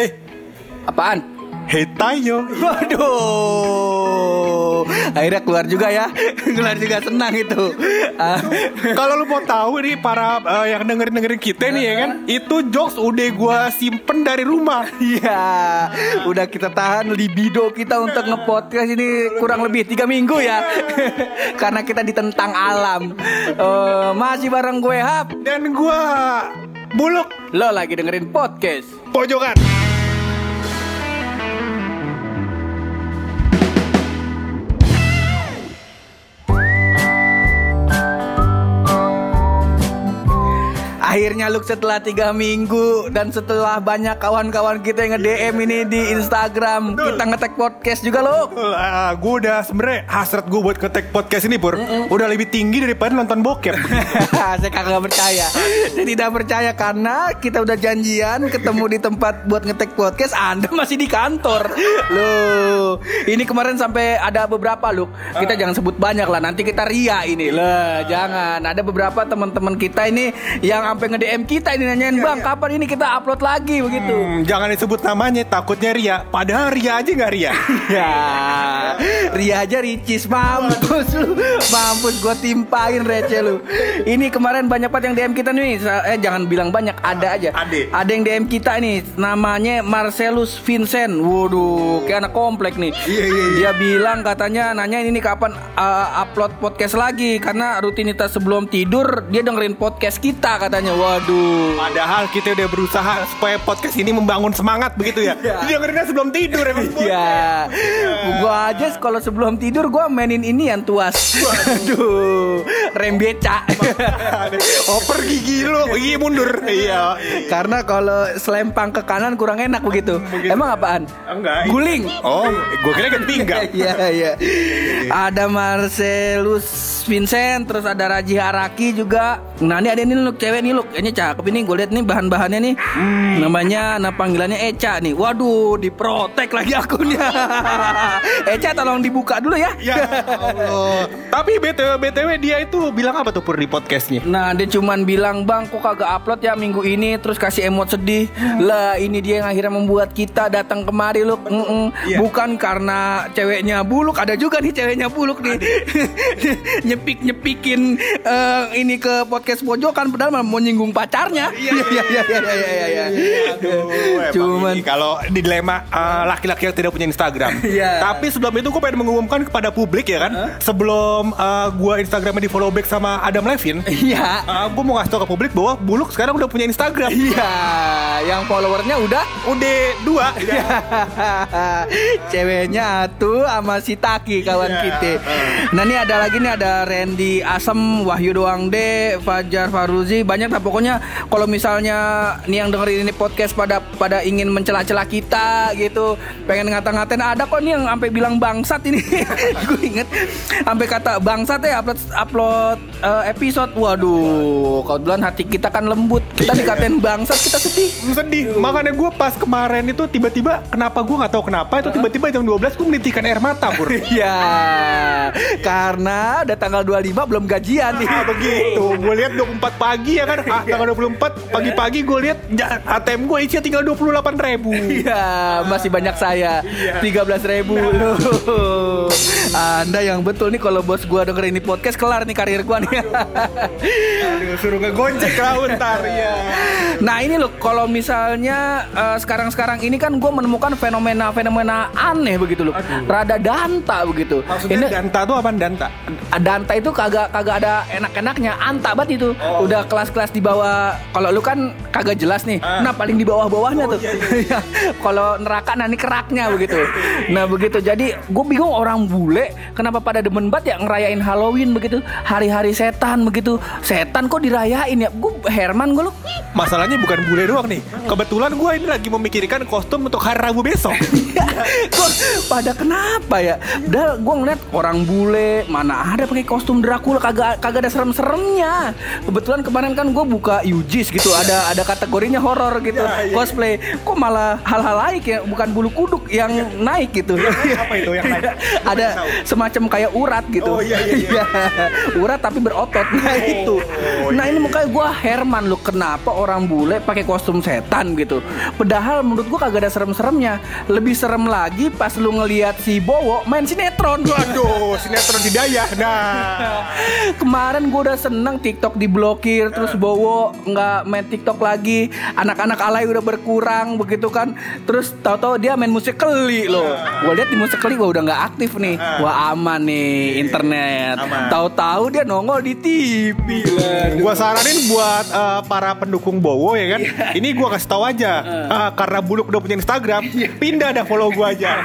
Eh, Apaan? hey Tayo. Waduh. Akhirnya keluar juga ya. keluar juga senang itu. Ah, Kalau lu mau tahu nih para eh, yang dengerin dengerin kita nih ya kan, itu jokes udah gua simpen dari rumah. Iya, udah kita tahan libido kita untuk ngepodcast ini kurang lebih tiga minggu ya, karena kita ditentang alam. Eh, masih bareng gue Hap, Dan gua buluk lo lagi dengerin podcast. pojokan. Akhirnya Luk setelah tiga minggu dan setelah banyak kawan-kawan kita yang nge-DM ini di Instagram Kita ngetek podcast juga Luk. Uh, gue udah sebenernya hasrat gue buat ngetek podcast ini pur. Udah lebih tinggi daripada nonton bokep. Saya kagak percaya. Saya tidak percaya karena kita udah janjian ketemu di tempat buat ngetek podcast. Anda masih di kantor. Loh Ini kemarin sampai ada beberapa Luk. Kita jangan sebut banyak lah. Nanti kita ria ini. Lah jangan. Ada beberapa teman-teman kita ini Yang sampai nge-DM kita ini nanyain Bang kapan ini kita upload lagi begitu Hmm, jangan disebut namanya takutnya Ria. Padahal Ria aja nggak Ria. Ya, Ria aja ricis mampus lu, mampus gue timpain receh lu. Ini kemarin banyak banget yang DM kita nih, eh jangan bilang banyak, ada aja. Ade. Ada yang DM kita nih, namanya Marcelus Vincent. Waduh, kayak anak komplek nih. Iya, iya, iya. Dia bilang katanya nanya ini nih kapan uh, upload podcast lagi karena rutinitas sebelum tidur dia dengerin podcast kita katanya. Waduh. Padahal kita udah berusaha supaya podcast ini membangun semangat begitu ya. Dia dengerinnya sebelum tidur emang. Iya. Gua aja kalau sebelum tidur gua mainin ini yang tuas. Aduh. Rem beca. Oper gigi lu, gigi mundur. Iya. Karena kalau selempang ke kanan kurang enak begitu. Emang apaan? Enggak. Guling. Oh, gue kira kan pinggang. Iya iya. Ada Marcelus Vincent, terus ada Raji Haraki juga. Nah ini ada ini look cewek nih look, ini cakep ini gue lihat nih bahan-bahannya nih. Namanya, nama panggilannya Eca nih. Waduh, diprotek lagi akunnya. Eca tolong dibuka dulu ya. Ya Allah. Tapi BTW BTW dia itu bilang apa tuh pur di podcastnya? Nah dia cuman bilang bang kok kagak upload ya minggu ini Terus kasih emot sedih Lah ini dia yang akhirnya membuat kita datang kemari loh Mm-mm. Iya. Bukan karena ceweknya buluk Ada juga nih ceweknya buluk nih Nyepik-nyepikin eh, ini ke podcast pojokan Padahal mau nyinggung pacarnya Iya iya iya iya iya iya iya emang Cuman kalau di dilema uh, laki-laki yang tidak punya Instagram. Iya. Tapi sebelum itu gue pengen mengumumkan kepada publik ya kan, sebelum uh, gue Instagramnya di follow back sama Adam Levin, Iya uh, gue mau ngasih tau ke publik bahwa Buluk sekarang udah punya Instagram. Iya Yang followernya udah Udah dua. Iya. Ceweknya tuh sama si Taki kawan Iya. kita. Nah ini ada lagi nih ada Randy Asem, Wahyu Doang De, Fajar Faruzi, banyak lah pokoknya kalau misalnya nih yang dengerin ini podcast pada pada ingin mencela-cela kita gitu, pengen ngata-ngatain ada kok nih yang sampai bilang bangsat ini. Gue inget sampai kata bangsat ya upload upload eh, episode. Waduh, kalau duluan hati kita kan lembut. Kita dikatain bangsat kita sedih. Sedih. Makanya gue pas kemarin itu tiba-tiba kenapa gue nggak tahu kenapa itu tiba-tiba jam 12 gue menitikkan air mata pur. Iya, karena udah tanggal 25 belum gajian nih. Ah begitu, gue lihat 24 pagi ya kan, ah, tanggal 24 pagi-pagi gue lihat ATM gue isinya tinggal 28 ribu. Iya, masih banyak saya. 13 ribu loh. Anda yang betul nih kalau bos gua dengerin ini podcast kelar nih karir gua nih. Aduh, suruh ngegoncek lah ntar ya. Nah ini loh kalau misalnya eh, sekarang-sekarang ini kan gue menemukan fenomena-fenomena aneh begitu loh, rada danta begitu. Maksudnya danta tuh apa danta? Danta itu kagak kagak ada enak-enaknya, anta banget itu. Oh. Udah kelas-kelas di bawah. Kalau lu kan kagak jelas nih. Ah. Nah, paling di bawah-bawahnya Oh, tuh. Kalau neraka nah ini keraknya begitu. Nah, begitu. Jadi gue bingung orang bule kenapa pada demen banget ya ngerayain Halloween begitu. Hari-hari setan begitu. Setan kok dirayain ya? Gue Herman gue lu. Masalahnya bukan bule doang nih. Kebetulan gue ini lagi memikirkan kostum untuk hari Rabu besok. Kok pada kenapa ya? Padahal gue ngeliat orang bule, mana ada pakai kostum Dracula kagak kagak ada serem-seremnya. Kebetulan kemarin kan gue buka UJIS gitu, ada ada kategorinya horor gitu, Ya, iya. cosplay. Kok malah hal-hal lain ya, bukan bulu kuduk yang naik gitu. Apa itu yang naik? Ada. Semacam kayak urat gitu. Oh, iya, iya, iya. urat tapi berotot. Nah itu. Nah ini makanya gue Herman lu kenapa orang bule pakai kostum setan gitu. Padahal menurut gue kagak ada serem-seremnya. Lebih serem lagi pas lu ngelihat si Bowo main sinetron. Waduh, sinetron Hidayah. Nah. Kemarin gue udah seneng TikTok diblokir terus Bowo nggak main TikTok lagi. Anak-anak alay udah berkurang begitu kan. Terus tahu-tahu dia main musik keli loh. Gue lihat di musik keli gue udah nggak aktif nih. Wah aman nih internet. Aman. Tahu-tahu dia nongol di TV. Gua saranin buat eh, para pendukung Bowo ya kan. Ini gua kasih tahu aja. Ah, karena Buluk udah punya Instagram, pindah dah follow gua aja.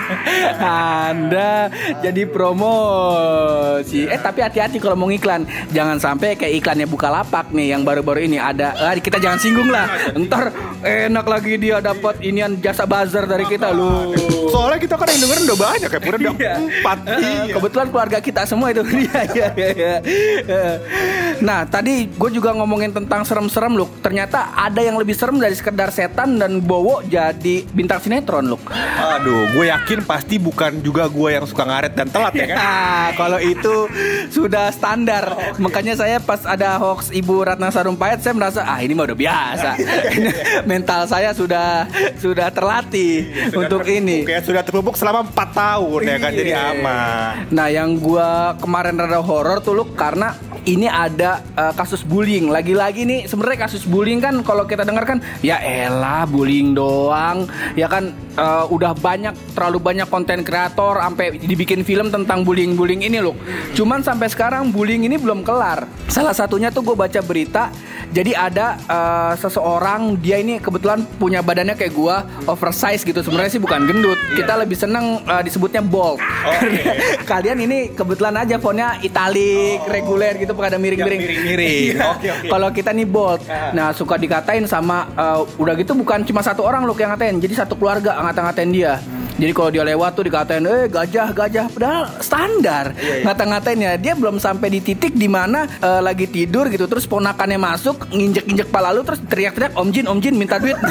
Anda jadi promosi. Eh tapi hati-hati kalau mau iklan, jangan sampai kayak iklannya Bukalapak nih yang baru-baru ini ada. Ah, kita jangan singgung lah. Ntar enak lagi dia dapat inian jasa buzzer dari kita lu. Soalnya kita kan yang dengerin udah banyak ya, udah Iya. empat. Iya. Kebetulan keluarga kita semua itu. Iya iya iya. Iya. Nah tadi gue juga ngomongin tentang serem-serem loh. Ternyata ada yang lebih serem dari sekedar setan dan Bowo jadi bintang sinetron loh. Aduh, gue yakin pasti bukan juga gue yang suka ngaret dan telat ya kan. Ah, kalau itu sudah standar. Makanya saya pas ada hoax Ibu Ratna Sarumpait saya merasa ah ini mah udah biasa. Mental saya sudah sudah terlatih untuk ini. Kayak sudah terpupuk selama 4 tahun ya kan, jadi Iya. aman. Nah, yang gua kemarin rada horor tuh Luk karena ini ada eh, kasus bullying. Lagi-lagi nih sebenarnya kasus bullying kan kalau kita dengar kan ya elah bullying doang. Ya kan eh, udah banyak terlalu banyak konten kreator sampai dibikin film tentang bullying-bullying ini Luk. Cuman sampai sekarang bullying ini belum kelar. Salah satunya tuh gue baca berita jadi ada eh, seseorang dia ini kebetulan punya badannya kayak gua oversize gitu. Sebenarnya sih bukan gendut. Kita lebih seneng eh, disebutnya bold. Karena kalian ini kebetulan aja fontnya italik, reguler gitu pada miring-miring. Miring-miring. Iya. Kalau kita nih bold. Nah, suka dikatain sama eh, udah gitu bukan cuma satu orang loh yang ngatain. Jadi satu keluarga ngata-ngatain dia. Jadi kalau dia lewat tuh dikatain, eh gajah gajah, padahal standar ngata-ngatainnya. Dia belum sampai di titik di mana eh, lagi tidur gitu, terus ponakannya masuk, nginjek-injek pala lu, terus teriak-teriak Om Jin, Om Jin minta duit.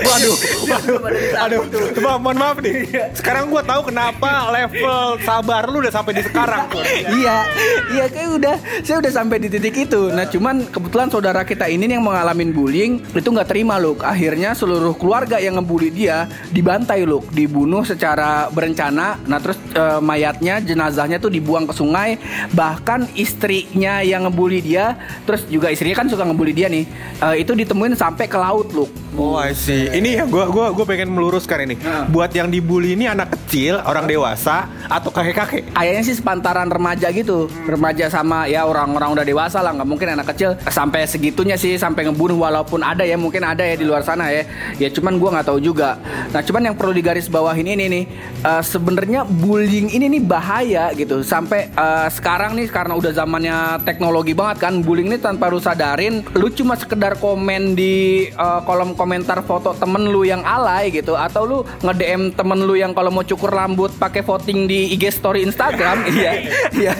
Waduh, waduh, aduh, Ma- mohon maaf nih. Sekarang gua tahu kenapa level sabar lu udah sampai di sekarang tuh. iya, iya kayak udah, saya udah sampai di titik itu. Nah cuman kebetulan saudara kita ini yang mengalami bullying itu nggak terima loh. Akhirnya seluruh keluarga yang ngebully dia dibantai dibunuh secara berencana. Nah terus eh, mayatnya, jenazahnya tuh dibuang ke sungai. Bahkan istrinya yang ngebully dia, terus juga istrinya kan suka ngebully dia nih, eh, itu ditemuin sampai ke laut loh. Oh, I see. Ini ya gua gua gua pengen meluruskan ini. Nah. Buat yang dibully ini anak kecil, orang dewasa atau kakek-kakek. Kayaknya sih sepantaran remaja gitu Remaja sama ya orang-orang udah dewasa lah nggak mungkin anak kecil Sampai segitunya sih Sampai ngebunuh Walaupun ada ya Mungkin ada ya di luar sana ya Ya cuman gua nggak tahu juga Nah cuman yang perlu digaris bawahin ini nih eh, Sebenarnya bullying ini nih bahaya gitu Sampai eh, sekarang nih Karena udah zamannya teknologi banget kan Bullying ini tanpa lu sadarin Lu cuma sekedar komen di eh, kolom komentar foto temen lu yang alay gitu Atau lu nge-DM temen lu yang kalau mau cukur rambut pakai voting di IG story Instagram iya iya.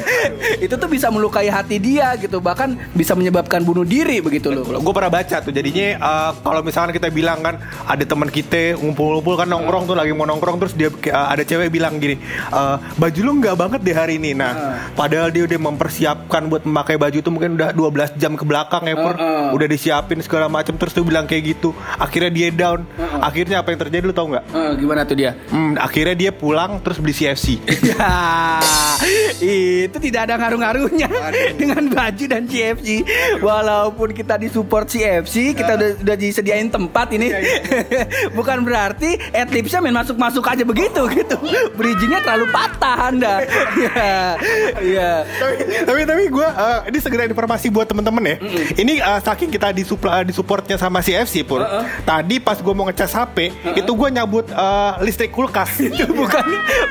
Itu tuh bisa melukai hati dia gitu bahkan bisa menyebabkan bunuh diri begitu loh Gue pernah baca tuh jadinya eh, kalau misalkan kita bilang kan ada teman kita ngumpul-ngumpul kan nongkrong tuh lagi mau nongkrong terus dia eh, ada cewek bilang gini eh, baju lu nggak banget deh hari ini. Nah padahal dia udah mempersiapkan buat memakai baju itu mungkin udah 12 jam ke belakang ya Pur. Heeh. udah disiapin segala macam terus tuh bilang kayak gitu akhirnya dia down. Akhirnya apa yang terjadi lu tau nggak? Eh, gimana tuh dia? Hmm, akhirnya dia pulang terus beli CFC ya itu tidak ada ngaruh-ngaruhnya dengan baju dan CFC walaupun kita disupport CFC kita udah, udah disediain tempat ini. Bukan berarti adlibsnya main masuk-masuk aja begitu gitu. Bridgingnya terlalu patah anda. Ya ya. Tapi tapi gue ini segera informasi buat temen-temen ya. Ini uh, saking kita disupport disupportnya sama CFC pun. Tadi pas gue mau ngecas HP, itu gue nyabut eh, listrik kulkas. itu bukan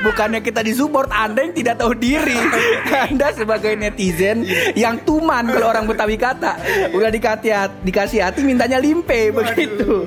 bukannya kita disupport Anda yang tidak tahu diri. Anda sebagai netizen yang tuman kalau orang Betawi kata. Udah dikasih hati, dikasih hati mintanya limpe begitu.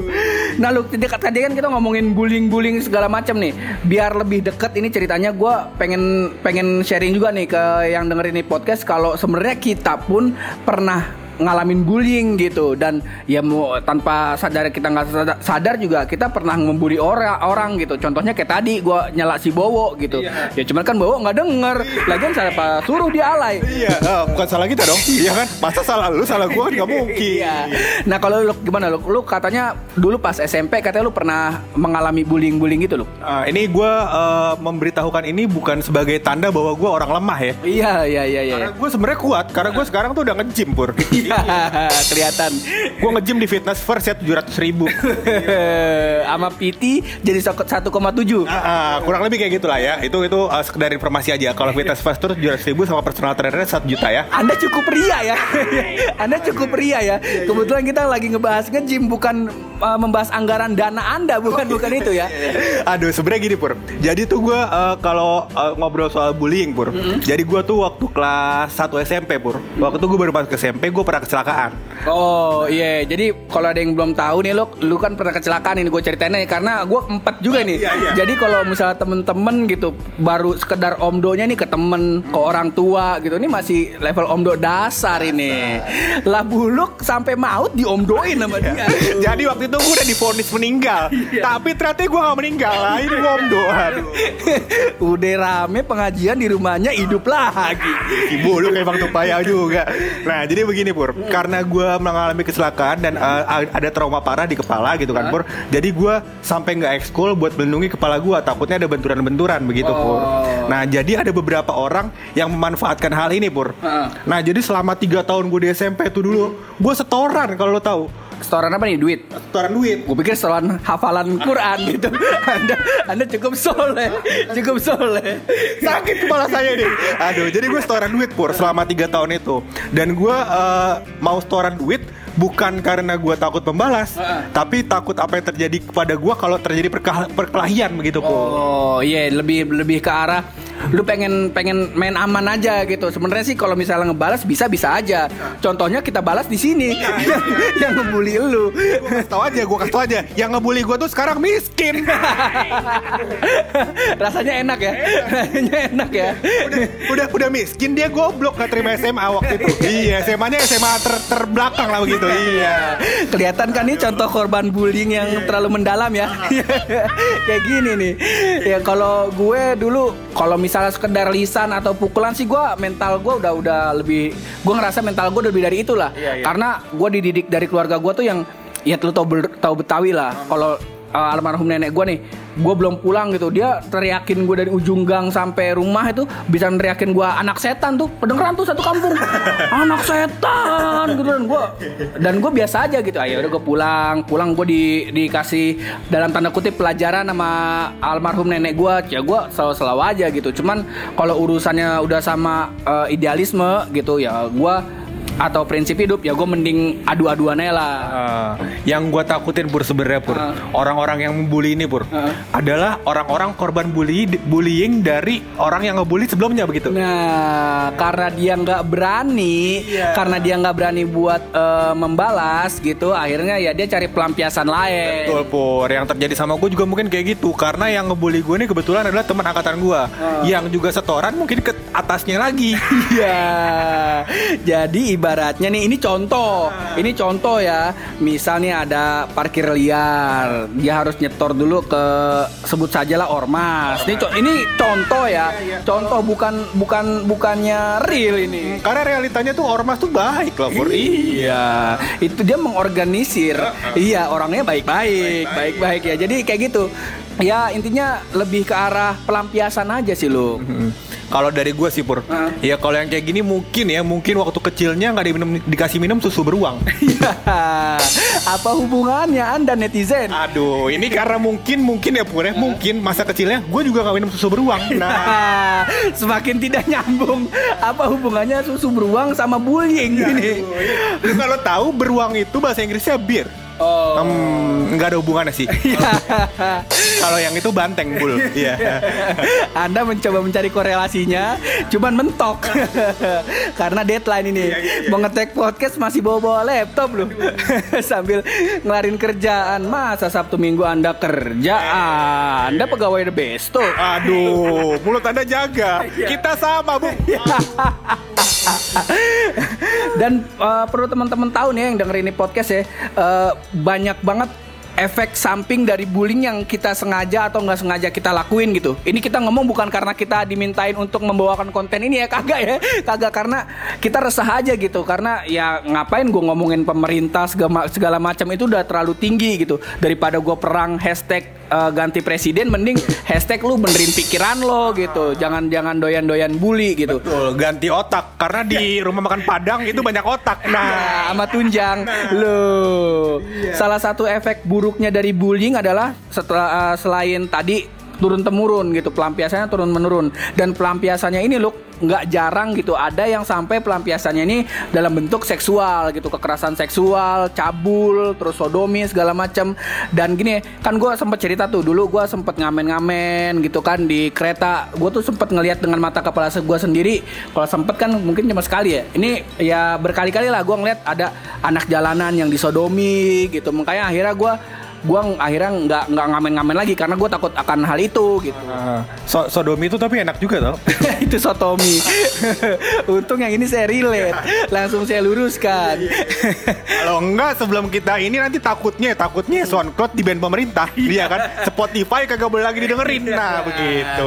Nah lu tadi tadi kan kita ngomongin bullying-bullying segala macam nih. Biar lebih deket ini ceritanya gue pengen pengen sharing juga nih ke yang dengerin ini podcast. Kalau sebenarnya kita pun pernah ngalamin bullying gitu dan ya mau tanpa sadar kita nggak sadar, sadar juga kita pernah membuli orang orang gitu contohnya kayak tadi gua nyala si Bowo gitu ya cuman kan Bowo nggak denger lagian saya apa suruh dia alay Iya, eh, bukan salah kita dong. Iya kan? Masa salah lu, salah gue kan gak mungkin. Iya. Nah kalau lu gimana lu? Lu katanya dulu pas SMP katanya lu pernah mengalami bullying-bullying gitu lu? Ah, ini gue eh, memberitahukan ini bukan sebagai tanda bahwa gue orang lemah ya. Iya iya iya iya. Karena gue sebenarnya kuat, karena gue sekarang tuh udah nge-gym pur. Kelihatan. gue nge-gym di fitness first ya 700 ribu. Sama PT jadi 1,7. Ah, ah, kurang lebih kayak gitulah ya. Itu itu eh, sekedar informasi aja. Kalau fitness first tuh 700 ribu sama personal trainernya 1 juta ya. Anda cukup ria ya. Anda cukup ria ya. Kebetulan kita lagi ngebahas nge-gym bukan uh, membahas anggaran dana Anda, bukan bukan itu ya. Aduh sebenarnya gini pur. Jadi tuh gue eh, kalau eh, ngobrol soal bullying pur. Jadi gue tuh waktu kelas 1 SMP pur. Waktu itu gue baru masuk ke SMP gue pernah kecelakaan. Oh iya, jadi kalau ada yang belum tahu nih lo, lu kan pernah kecelakaan ini gue ceritain nih karena gue empat juga nih. Iya, iya. Jadi kalau misalnya temen-temen gitu baru sekedar omdonya nih ke temen, ke orang tua gitu, ini masih level omdo dasar ini. Lah buluk sampai maut diomdoin sama dia. Jadi waktu itu gue udah divonis meninggal. Tapi ternyata gue gak meninggal. Lah ini gue doa. Aduh. Udah rame pengajian di rumahnya hidup lagi. Ibu lu kayak Bang Tupaya juga. Nah, jadi begini Pur, karena gue mengalami kecelakaan dan uh, ada trauma parah di kepala gitu kan Pur. Jadi gue sampai nggak ekskul buat melindungi kepala gue. Takutnya ada benturan-benturan begitu Pur. Oh. Nah, jadi ada beberapa orang yang memanfaatkan hal ini Pur. Nah, jadi selama tiga tahun gue di SMP itu dulu, gue setoran kalau lo tahu. Setoran apa nih duit? Setoran duit. Gue pikir setoran hafalan Quran gitu. Anda Anda cukup soleh, cukup soleh. sakit kepala saya nih aduh jadi gue setoran duit pur selama tiga tahun itu dan gue eh, mau setoran duit bukan karena gue takut pembalas Heeh. tapi takut apa yang terjadi kepada gue kalau terjadi perkelahian begitu pur Oh iya lebih lebih ke arah lu pengen pengen main aman aja gitu. Sebenarnya sih kalau misalnya ngebalas bisa bisa aja. Contohnya kita balas di sini yang ngebully lu. gue tau aja gue kasih tau aja yang ngebully gue tuh sekarang miskin Rasanya enak ya. Rasanya enak ya. udah udah udah miskin dia goblok gak terima SMA waktu itu iya SMA nya SMA ter terbelakang lah begitu iya Kelihatan kan nih contoh korban bullying yang terlalu mendalam ya. Kayak gini nih. Ya kalau gue dulu kalau misalnya sekedar lisan atau pukulan sih gue mental gue udah udah lebih gue ngerasa mental gue lebih dari itulah. Iya, iya. Karena gue dididik dari keluarga gue tuh yang ya lu tau ber- tau Betawi lah. Kalau uh, almarhum nenek gue nih, gue belum pulang gitu, dia teriakin gue dari ujung gang sampai rumah itu bisa neriakin gue anak setan tuh, kedengeran tuh satu kampung, anak setan gitu. Dan gue dan gue biasa aja gitu, ayo udah gue pulang, pulang gue di dikasih dalam tanda kutip pelajaran sama almarhum nenek gue, ya gue selalu selalu aja gitu, cuman kalau urusannya udah sama uh, idealisme gitu ya gue atau prinsip hidup ya gue mending adu-aduan aja lah. Uh, yang gue takutin pur sebenarnya pur Uh. orang-orang yang membuli ini pur Uh. adalah orang-orang korban bully bullying dari orang yang ngebully sebelumnya begitu Nah, karena dia nggak berani, Iya. karena dia nggak berani buat eh, membalas gitu, akhirnya ya dia cari pelampiasan lain. Betul pur yang terjadi sama gue juga mungkin kayak gitu karena yang ngebully gue ini kebetulan adalah teman angkatan gue yang juga setoran mungkin ke atasnya lagi Iya. Jadi ibaratnya nih ini contoh. Ini contoh ya. Misalnya ada parkir liar, dia harus nyetor dulu ke sebut sajalah ormas. Ini co- ini contoh ya. Contoh bukan bukan bukannya real ini. karena realitanya tuh ormas tuh baik loh pur Iya, itu dia mengorganisir. Iya, orangnya baik-baik, baik-baik ya. Jadi kayak gitu. Ya intinya lebih ke arah pelampiasan aja sih lu. Kalau dari gue sih pur, Hah? ya kalau yang kayak gini mungkin ya mungkin waktu kecilnya nggak diminum dikasih minum susu beruang. Iya. Apa hubungannya Anda netizen? Aduh, ini karena mungkin mungkin ya pur ya mungkin masa kecilnya gue juga nggak minum susu beruang. Nah, Semakin tidak nyambung. Apa hubungannya susu beruang sama bullying ini? lu kalau tahu beruang itu bahasa Inggrisnya bir. Oh. Hmm, nggak ada hubungannya sih. Iya. Kalau yang itu banteng bul. Iya. Anda mencoba mencari korelasinya, cuman mentok. Karena deadline ini. Iya, iya, iya. Mau ngetek podcast masih bawa-bawa laptop loh. Sambil ngelarin kerjaan. Masa Sabtu Minggu Anda kerja? Anda pegawai the best tuh. Aduh, mulut anda jaga. Kita sama bu. Dan uh, perlu teman-teman tahu nih yang dengerin ini podcast ya, uh, banyak banget efek samping dari bullying yang kita sengaja atau nggak sengaja kita lakuin gitu. Ini kita ngomong bukan karena kita dimintain untuk membawakan konten ini ya kagak ya, kagak karena kita resah aja gitu. Karena ya ngapain gue ngomongin pemerintah segala, segala macam itu udah terlalu tinggi gitu. Daripada gue perang hashtag uh, ganti presiden, mending hashtag lu benerin pikiran lo gitu. Jangan jangan doyan-doyan bully gitu. Betul, ganti otak karena di rumah makan Padang itu banyak otak. Nah, Nah, sama tunjang. Loh. Salah satu efek buruknya dari bullying adalah setelah uh, selain tadi turun temurun gitu pelampiasannya turun menurun dan pelampiasannya ini loh nggak jarang gitu ada yang sampai pelampiasannya ini dalam bentuk seksual gitu kekerasan seksual cabul terus sodomi segala macam dan gini kan gue sempet cerita tuh dulu gue sempet ngamen-ngamen gitu kan di kereta. Gue tuh sempet ngelihat dengan mata kepala gue sendiri. Kalau sempet kan mungkin cuma sekali ya. Ini ya berkali-kali lah gue ngeliat ada anak jalanan yang disodomi gitu. Makanya akhirnya gue gue akhirnya nggak nggak ngamen-ngamen lagi karena gue takut akan hal itu gitu Ah, so sodomi itu tapi enak juga tau. itu sotomi untung yang ini saya relate langsung saya luruskan Kalau enggak sebelum kita ini nanti takutnya takutnya SoundCloud di band pemerintah, iya kan? Spotify kagak boleh lagi didengerin. Nah, begitu.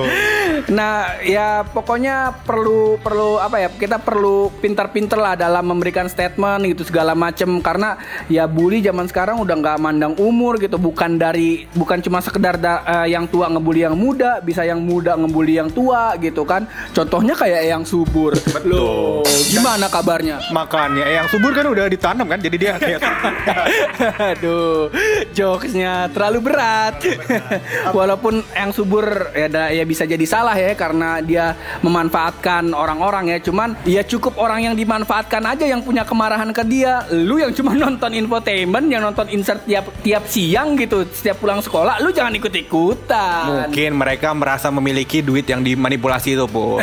Nah, ya pokoknya perlu perlu apa ya? Kita perlu pintar-pintar lah dalam memberikan statement gitu segala macem karena ya bully zaman sekarang udah nggak mandang umur gitu, bukan dari bukan cuma sekedar da- eh, yang tua ngebully yang muda, bisa yang muda ngebully yang tua gitu kan. Contohnya kayak yang subur. Loh, gimana kabarnya? Makanya eh, yang subur kan udah ditanam kan, jadi dia kayak Aduh, jokesnya terlalu berat. Walaupun yang subur ya, da- ya bisa jadi salah ya karena dia memanfaatkan orang-orang ya. Cuman ya cukup orang yang dimanfaatkan aja yang punya kemarahan ke dia. Lu yang cuma nonton infotainment, yang nonton insert tiap tiap siang gitu, setiap pulang sekolah, lu jangan ikut-ikutan. mungkin mereka merasa memiliki duit yang dimanipulasi itu, Pur.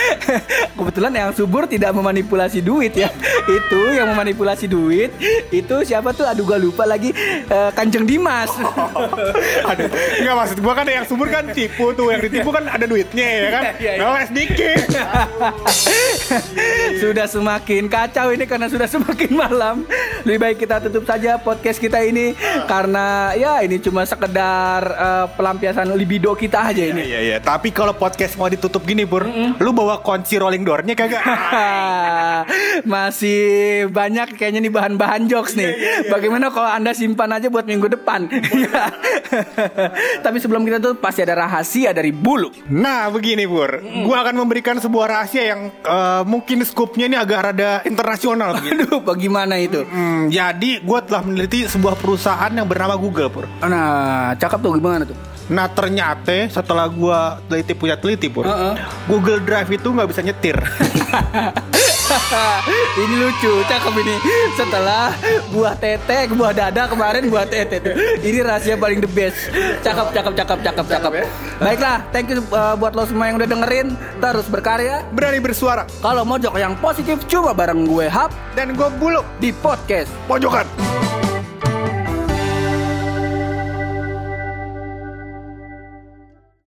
Kebetulan yang subur tidak memanipulasi duit ya. Itu yang memanipulasi duit itu siapa tuh? Aduh gua lupa lagi Eh, Kanjeng Dimas. Aduh, enggak maksud gua kan yang subur kan tipu tuh, yang ditipu kan ada duitnya ya kan. Iya, iya. Nah, sedikit. sudah semakin kacau ini karena sudah semakin malam. Lebih baik kita tutup saja podcast kita ini karena ya ini cuma sekedar eh, pelampiasan libido kita aja ini. Iya iya, tapi kalau podcast mau ditutup gini, Pur, lu bawa kunci rolling door-nya kagak? Masih banyak kayaknya nih bahan-bahan jokes nih. Bagaimana kalau Anda simpan aja buat minggu depan? Tapi sebelum kita tuh pasti ada rahasia dari bulu. Nah begini Pur, gua akan memberikan sebuah rahasia yang eh, mungkin skupnya ini agak rada internasional begitu. Aduh, bagaimana itu? Hmm, jadi gua telah meneliti sebuah perusahaan yang bernama Google Pur. Nah, cakep tuh gimana tuh? Nah ternyata setelah gua teliti punya teliti Pur, Heeh. Google Drive itu nggak bisa nyetir. ini lucu, cakep ini. Setelah buah tete, buah dada kemarin buah tete tuh. Ini rahasia paling the best. Cakep, cakep, cakep, cakep, cakep. Baiklah, thank you uh, buat lo semua yang udah dengerin. Terus berkarya. Berani bersuara Kalau mojok yang positif cuma bareng gue Hap dan gua buluk di podcast. pojokan.